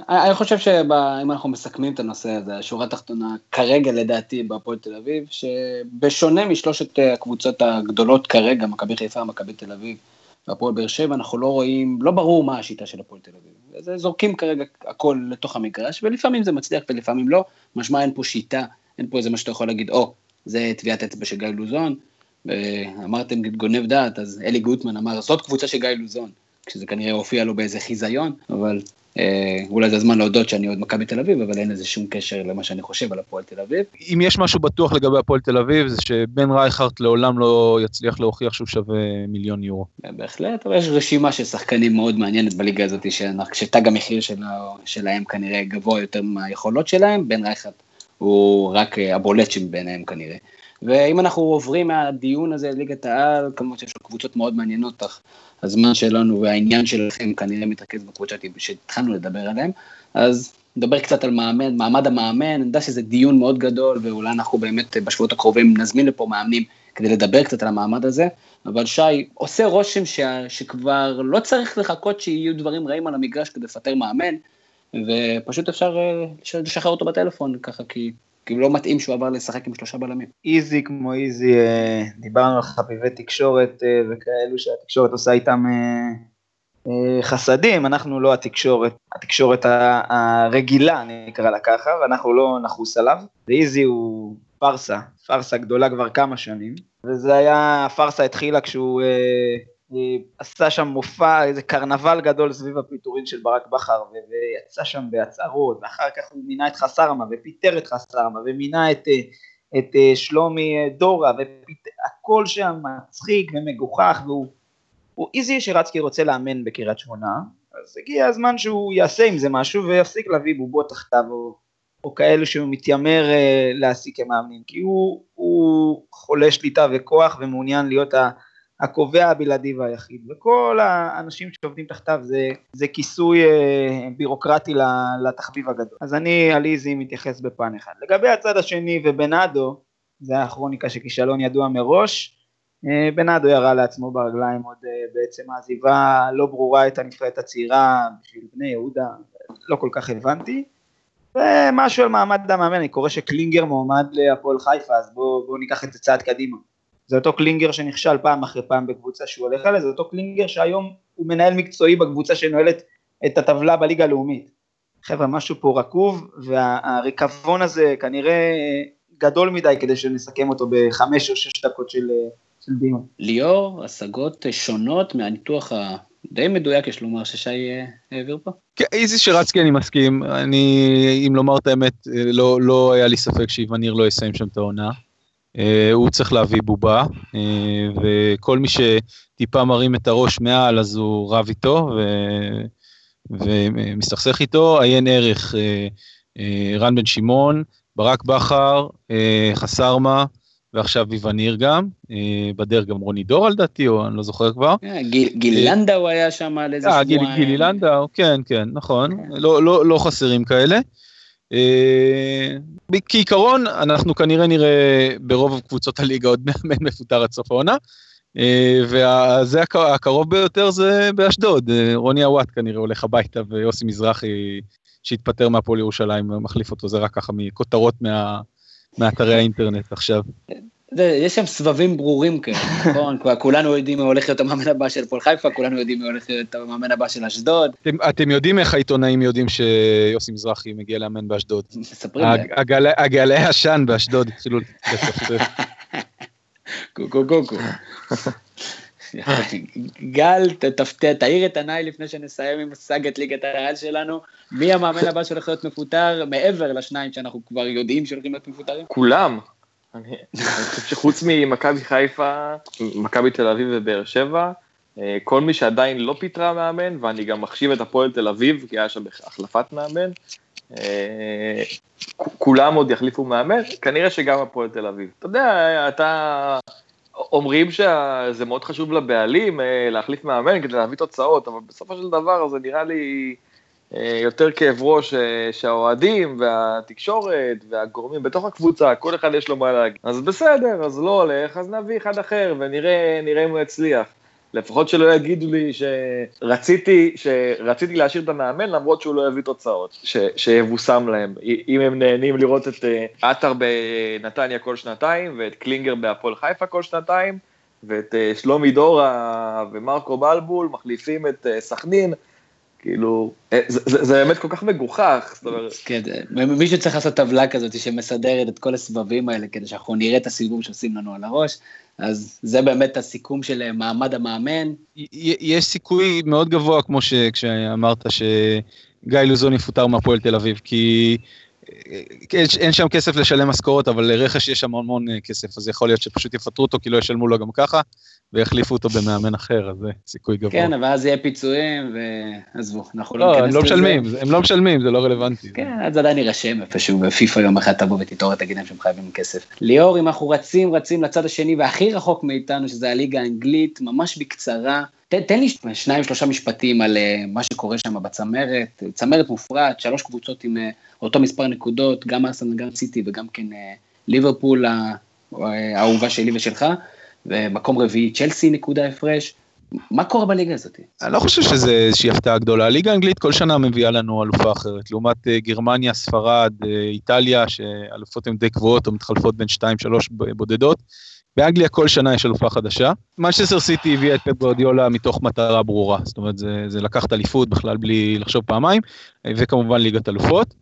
אני חושב שאם אנחנו מסכמים את הנושא הזה, השורה התחתונה כרגע לדעתי בהפועל תל אביב, שבשונה משלושת הקבוצות הגדולות כרגע, מכבי חיפה, מכבי תל אביב והפועל באר שבע, אנחנו לא רואים, לא ברור מה השיטה של הפועל תל אביב. אז זורקים כרגע הכל לתוך המגרש, ולפעמים זה מצליח ולפעמים לא, משמע אין פה שיטה, אין פה איזה מה שאתה יכול להגיד, או, זה טביעת אצבע של גיא לוזון, אמרתם גונב דעת, אז אלי גוטמן אמר, זאת קבוצה של גיא לוזון, כשזה כנראה הופיע לו באיזה חיזיון, אבל אולי זה הזמן להודות שאני אוהד מכבי תל אביב, אבל אין לזה שום קשר למה שאני חושב על הפועל תל אביב. אם יש משהו בטוח לגבי הפועל תל אביב, זה שבן רייכרט לעולם לא יצליח להוכיח שהוא שווה מיליון יורו. בהחלט, אבל יש רשימה של שחקנים מאוד מעניינת בליגה הזאת, שתג המחיר שלהם כנראה גבוה יותר מהיכולות שלהם, בן רייכרט הוא רק אה, הבולט שביניהם כנראה. ואם אנחנו עוברים מהדיון הזה לליגת העל, כמובן שיש לו קבוצות מאוד מעניינות, אך הזמן שלנו והעניין שלכם כנראה מתרכז בקבוצות שהתחלנו לדבר עליהן, אז נדבר קצת על מעמד, מעמד המאמן, אני יודע שזה דיון מאוד גדול, ואולי אנחנו באמת בשבועות הקרובים נזמין לפה מאמנים כדי לדבר קצת על המעמד הזה, אבל שי, עושה רושם ש... שכבר לא צריך לחכות שיהיו דברים רעים על המגרש כדי לפטר מאמן, ופשוט אפשר אה, לשחרר אותו בטלפון ככה, כי כאילו לא מתאים שהוא עבר לשחק עם שלושה בלמים. איזי כמו איזי, אה, דיברנו על חביבי תקשורת אה, וכאלו שהתקשורת עושה איתם אה, חסדים, אנחנו לא התקשורת, התקשורת הרגילה נקרא לה ככה, ואנחנו לא נחוס עליו, ואיזי הוא פארסה, פארסה גדולה כבר כמה שנים, וזה היה, הפארסה התחילה כשהוא עשה שם מופע, איזה קרנבל גדול סביב הפיטורין של ברק בכר, ויצא שם בהצהרות, ואחר כך הוא מינה את חסרמה, ופיטר את חסרמה, ומינה את, את שלומי דורה, והכל שם מצחיק ומגוחך, והוא הוא איזי שרצקי רוצה לאמן בקריית שמונה, אז הגיע הזמן שהוא יעשה עם זה משהו, ויפסיק להביא בובות תחתיו, או, או כאלו שהוא מתיימר uh, להעסיק כמאמנים, כי הוא, הוא חולה שליטה וכוח ומעוניין להיות ה... הקובע הבלעדי והיחיד, וכל האנשים שעובדים תחתיו זה, זה כיסוי אה, בירוקרטי לתחביב הגדול. אז אני על איזי מתייחס בפן אחד. לגבי הצד השני ובנאדו, זה היה כרוניקה של כישלון ידוע מראש, אה, בנאדו ירה לעצמו ברגליים עוד אה, בעצם העזיבה לא ברורה את הנבחרת הצעירה בשביל בני יהודה, לא כל כך הבנתי. ומשהו על מעמד המאמן, אני קורא שקלינגר מועמד להפועל חיפה, אז בואו בוא ניקח את זה צעד קדימה. זה אותו קלינגר שנכשל פעם אחרי פעם בקבוצה שהוא הולך עליה, זה אותו קלינגר שהיום הוא מנהל מקצועי בקבוצה שנועלת את הטבלה בליגה הלאומית. חבר'ה, משהו פה רקוב, והריקבון הזה כנראה גדול מדי כדי שנסכם אותו בחמש או שש דקות של, של דיון. ליאור, השגות שונות מהניתוח הדי מדויק, יש לומר, ששי אה, העביר פה? כן, איזי שרצקי אני מסכים, אני, אם לומר את האמת, לא, לא היה לי ספק שאיווניר לא יסיים שם את העונה. אה, הוא צריך להביא בובה, אה, וכל מי שטיפה מרים את הראש מעל אז הוא רב איתו ו... ומסתכסך איתו, עיין ערך אה, רן בן שמעון, ברק בכר, חסרמה, ועכשיו ויווניר גם, בדרך גם רוני דור לדעתי, או אני לא זוכר כבר. גיל לנדאו היה שם על איזה שבועיים. גילי לנדאו, כן, כן, נכון, כן. לא, לא, לא חסרים כאלה. אה, כעיקרון אנחנו כנראה נראה ברוב קבוצות הליגה עוד מאמן מפוטר עד סוף העונה. אה, וזה הקרוב ביותר זה באשדוד, אה, רוני עוואט כנראה הולך הביתה ויוסי מזרחי שהתפטר מהפועל ירושלים מחליף אותו, זה רק ככה מכותרות מה, מאתרי האינטרנט עכשיו. יש שם סבבים ברורים כאלה, נכון? כולנו יודעים מי הולך להיות המאמן הבא של פועל חיפה, כולנו יודעים מי הולך להיות המאמן הבא של אשדוד. אתם, אתם יודעים איך העיתונאים יודעים שיוסי מזרחי מגיע לאמן באשדוד? מספרים לי. הגלי עשן באשדוד התחילו לצפצף. קו קו קו. גל, תאיר את עיניי לפני שנסיים עם סאגת ליגת העל שלנו. מי המאמן הבא שהולך להיות מפוטר, מעבר לשניים שאנחנו כבר יודעים שהולכים להיות מפוטרים? כולם. אני חושב שחוץ ממכבי חיפה, מכבי תל אביב ובאר שבע, אה, כל מי שעדיין לא פיטרה מאמן, ואני גם מחשיב את הפועל תל אביב, כי היה שם החלפת מאמן, אה, כולם עוד יחליפו מאמן, כנראה שגם הפועל תל אביב. אתה יודע, אתה אומרים שזה מאוד חשוב לבעלים אה, להחליף מאמן כדי להביא תוצאות, אבל בסופו של דבר זה נראה לי יותר כאב ראש אה, שהאוהדים והתקשורת והגורמים בתוך הקבוצה, כל אחד יש לו מה להגיד. אז בסדר, אז לא הולך, אז נביא אחד אחר ונראה אם הוא יצליח. לפחות שלא יגידו לי שרציתי, שרציתי להשאיר את המאמן למרות שהוא לא יביא תוצאות, ש, שיבושם להם. אם הם נהנים לראות את אה, עטר בנתניה כל שנתיים ואת קלינגר בהפועל חיפה כל שנתיים, ואת אה, שלומי דורה ומרקו בלבול מחליפים את אה, סכנין, כאילו, זה, זה, זה באמת כל כך מגוחך, זאת אומרת. כן, מישהו צריך לעשות טבלה כזאת שמסדרת את כל הסבבים האלה, כדי שאנחנו נראה את הסיבוב שעושים לנו על הראש. אז זה באמת הסיכום של אה, מעמד המאמן. יש סיכוי מאוד גבוה, כמו שאמרת, שגיא לוזון יפוטר מהפועל תל אביב, כי אה, אין שם כסף לשלם משכורות, אבל לרכש יש שם המון אה, כסף, אז יכול להיות שפשוט יפטרו אותו כי לא ישלמו לו גם ככה, ויחליפו אותו במאמן אחר, אז זה סיכוי גבוה. כן, אבל אז יהיה פיצויים, ועזבו, אנחנו לא, לא ניכנס לזה. לא, הם לא משלמים, הם לא משלמים, זה לא רלוונטי. כן, אז עדיין יירשם איפשהו, ופיפ"א יום אחד תבוא ותתעורר, תגיד להם שהם חייבים כסף. ליאור, אם אנחנו רצים, רצים לצד השני והכי רחוק מאיתנו, שזה הליגה האנגלית, ממש בקצרה. תן, תן לי שניים, שלושה משפטים על uh, מה שקורה שם בצמרת, צמרת מופרעת, שלוש קבוצות עם uh, אותו מספר נקודות, גם ארסנל, גם סיטי וגם כן uh, ליברפול האהובה שלי ושלך. ומקום רביעי צ'לסי נקודה הפרש. מה קורה בליגה הזאת? אני לא חושב שזה איזושהי הפתעה גדולה. הליגה האנגלית כל שנה מביאה לנו אלופה אחרת. לעומת גרמניה, ספרד, איטליה, שאלופות הן די קבועות או מתחלפות בין 2-3 בודדות. באנגליה כל שנה יש אלופה חדשה. מנצ'סטר סיטי הביאה את פפ גורדיולה מתוך מטרה ברורה. זאת אומרת, זה, זה לקחת אליפות בכלל בלי לחשוב פעמיים, וכמובן ליגת אלופות.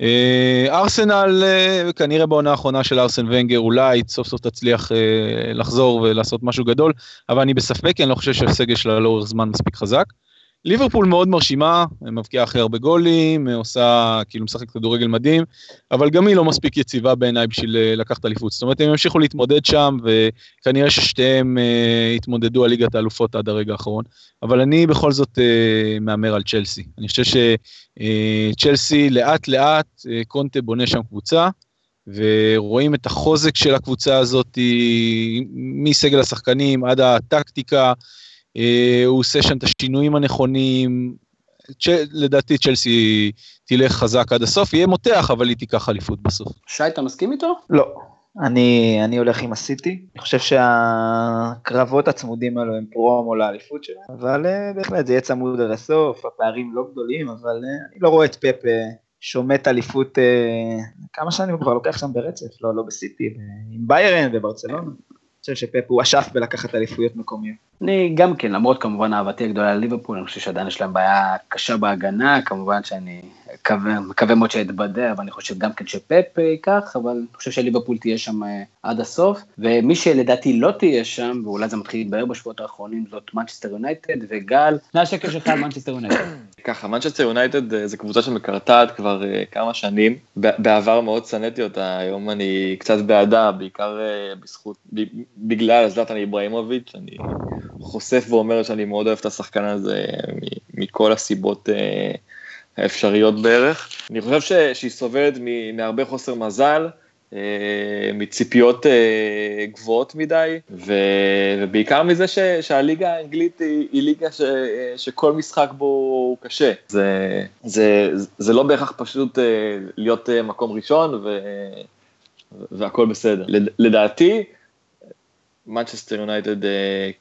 אה, ארסנל, אה, כנראה בעונה האחרונה של ארסן ונגר, אולי סוף סוף תצליח אה, לחזור ולעשות משהו גדול, אבל אני בספק, אני לא חושב שהסגל שלה לאורך זמן מספיק חזק. ליברפול מאוד מרשימה, מבקיעה הכי הרבה גולים, עושה, כאילו משחק כדורגל מדהים, אבל גם היא לא מספיק יציבה בעיניי בשביל אה, לקחת אליפות. זאת אומרת, הם ימשיכו להתמודד שם, וכנראה ששתיהם אה, יתמודדו על ליגת האלופות עד הרגע האחרון. אבל אני בכל זאת אה, מהמר על צ'לסי. אני חושב שצ'לסי אה, לאט לאט, אה, קונטה בונה שם קבוצה, ורואים את החוזק של הקבוצה הזאת, מסגל השחקנים עד הטקטיקה. אה, הוא עושה שם את השינויים הנכונים. לדעתי צ'לסי תלך חזק עד הסוף, יהיה מותח, אבל היא תיקח אליפות בסוף. שי, אתה מסכים איתו? לא. אני, אני הולך עם הסיטי, אני חושב שהקרבות הצמודים האלו הם פרומו לאליפות שלהם, אבל uh, בהחלט זה יהיה צמוד עד הסוף, הפערים לא גדולים, אבל uh, אני לא רואה את פפ uh, שומט אליפות, אה, כמה שנים הוא כבר לוקח שם ברצף, לא, לא בסיטי, עם ביירן וברצלונה. חושב שפפ הוא אשף בלקחת אליפויות מקומיות. אני גם כן, למרות כמובן אהבתי הגדולה לליברפול, אני חושב שעדיין יש להם בעיה קשה בהגנה, כמובן שאני מקווה, מאוד שאתבדה, אבל אני חושב גם כן שפפ ייקח, אבל אני חושב שליברפול תהיה שם אה, עד הסוף, ומי שלדעתי לא תהיה שם, ואולי זה מתחיל להתבהר בשבועות האחרונים, זאת מנצ'סטר יונייטד, וגל, מה השקל שלך על מנצ'סטר יונייטד? ככה, מנצ'סטר יונייטד אה, זו קבוצה שמקרטעת כבר uh, כמה שנים, בעבר מאוד שנאתי אותה, היום אני קצת בעדה, בעיקר uh, בזכות, בגלל זלטן איברהימוביץ', אני חושף ואומר שאני מאוד אוהב את השחקן הזה מכל הסיבות uh, האפשריות בערך. אני חושב שהיא סובלת מהרבה חוסר מזל, מציפיות אה, גבוהות מדי, ובעיקר מזה ש, שהליגה האנגלית היא, היא ליגה ש, שכל משחק בו הוא קשה. זה, זה, זה לא בהכרח פשוט אה, להיות מקום ראשון ו, והכל בסדר. לדעתי, מנצ'סטר יונייטד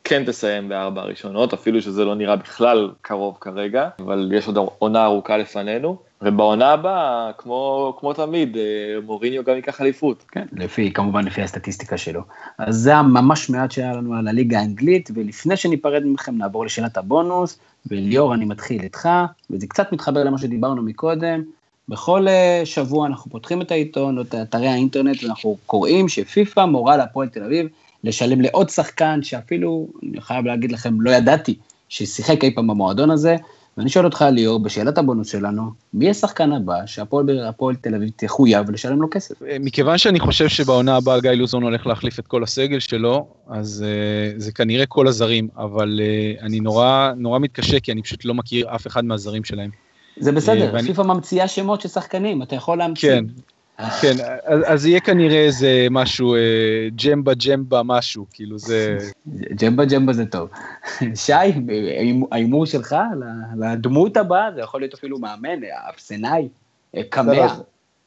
כן תסיים בארבע הראשונות, אפילו שזה לא נראה בכלל קרוב כרגע, אבל יש עוד עונה ארוכה לפנינו. ובעונה הבאה, כמו, כמו תמיד, אה, מוריניו גם ייקח אליפות. כן, לפי, כמובן לפי הסטטיסטיקה שלו. אז זה הממש מעט שהיה לנו על הליגה האנגלית, ולפני שניפרד מכם נעבור לשאלת הבונוס, וליאור, אני מתחיל איתך, וזה קצת מתחבר למה שדיברנו מקודם. בכל אה, שבוע אנחנו פותחים את העיתון או את אתרי האינטרנט, ואנחנו קוראים שפיפ"א מורה להפועל תל אביב לשלם לעוד שחקן שאפילו, אני חייב להגיד לכם, לא ידעתי ששיחק אי פעם במועדון הזה, ואני שואל אותך, ליאור, בשאלת הבונוס שלנו, מי השחקן הבא שהפועל תל אביב תחויב לשלם לו כסף? אה, מכיוון שאני חושב שבעונה הבאה גיא לוזון הולך להחליף את כל הסגל שלו, אז uh, זה כנראה כל הזרים, אבל uh, אני נורא, נורא מתקשה, כי אני פשוט לא מכיר אף אחד מהזרים שלהם. זה בסדר, ואני... פיפ"א ממציאה שמות של שחקנים, אתה יכול להמציא. כן. כן, אז, יהיה כנראה איזה משהו, אה, ג'מבה ג'מבה משהו, כאילו זה... ג'מבה ג'מבה זה טוב. שי, ההימור שלך לדמות הבאה, זה יכול להיות אפילו מאמן, אפסנאי, קמע. לא,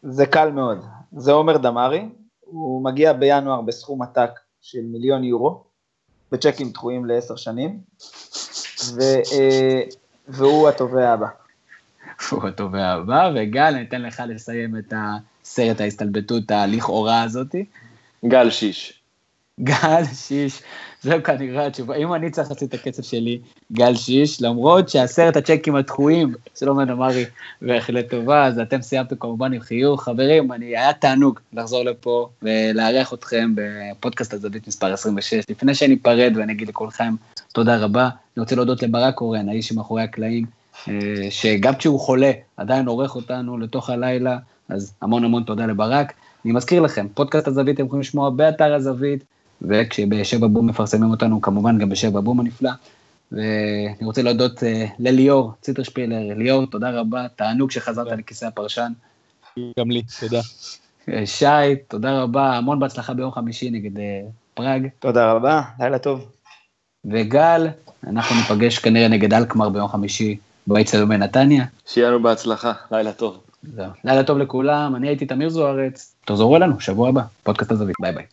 זה, קל מאוד. זה עומר דמארי, הוא מגיע בינואר בסכום עתק של מיליון יורו, בצ'קים דחויים לעשר שנים, ו, אה, והוא התובע הבא. הוא התובע הבא, וגל, אני אתן לך לסיים את הסרט ההסתלבטות הלכאורה הזאתי. גל שיש. גל שיש, זהו כנראה התשובה. אם אני צריך לעשות את הקצב שלי, גל שיש, למרות שעשרת הצ'קים הדחויים של עומר אמרי בהחלט טובה, אז אתם סיימתם כמובן עם חיוך. חברים, אני, היה תענוג לחזור לפה ולארח אתכם בפודקאסט הזווית מספר 26. לפני שאני אפרד ואני אגיד לכולכם תודה רבה, אני רוצה להודות לברק קורן, האיש שמאחורי הקלעים, אה, שגם כשהוא חולה, עדיין עורך אותנו לתוך הלילה, אז המון המון תודה לברק. אני מזכיר לכם, פודקאסט הזווית אתם יכולים לשמוע באתר הזווית, וכשבשבע בום מפרסמים אותנו, כמובן גם בשבע בום הנפלא. ואני רוצה להודות uh, לליאור ציטרשפילר, ליאור, תודה רבה, תענוג שחזרת לכיסא הפרשן. גם לי, תודה. אה, שי, תודה רבה, המון בהצלחה ביום חמישי נגד uh, פראג. תודה רבה, לילה טוב. וגל, אנחנו ניפגש כנראה נגד אלקמר ביום חמישי באצטדיון בנתניה. שיהיה לנו בהצלחה, לילה טוב. לילה טוב לכולם, אני הייתי תמיר זוארץ, תחזרו אלינו, שבוע הבא, פודקאסט הזווית, ביי ביי.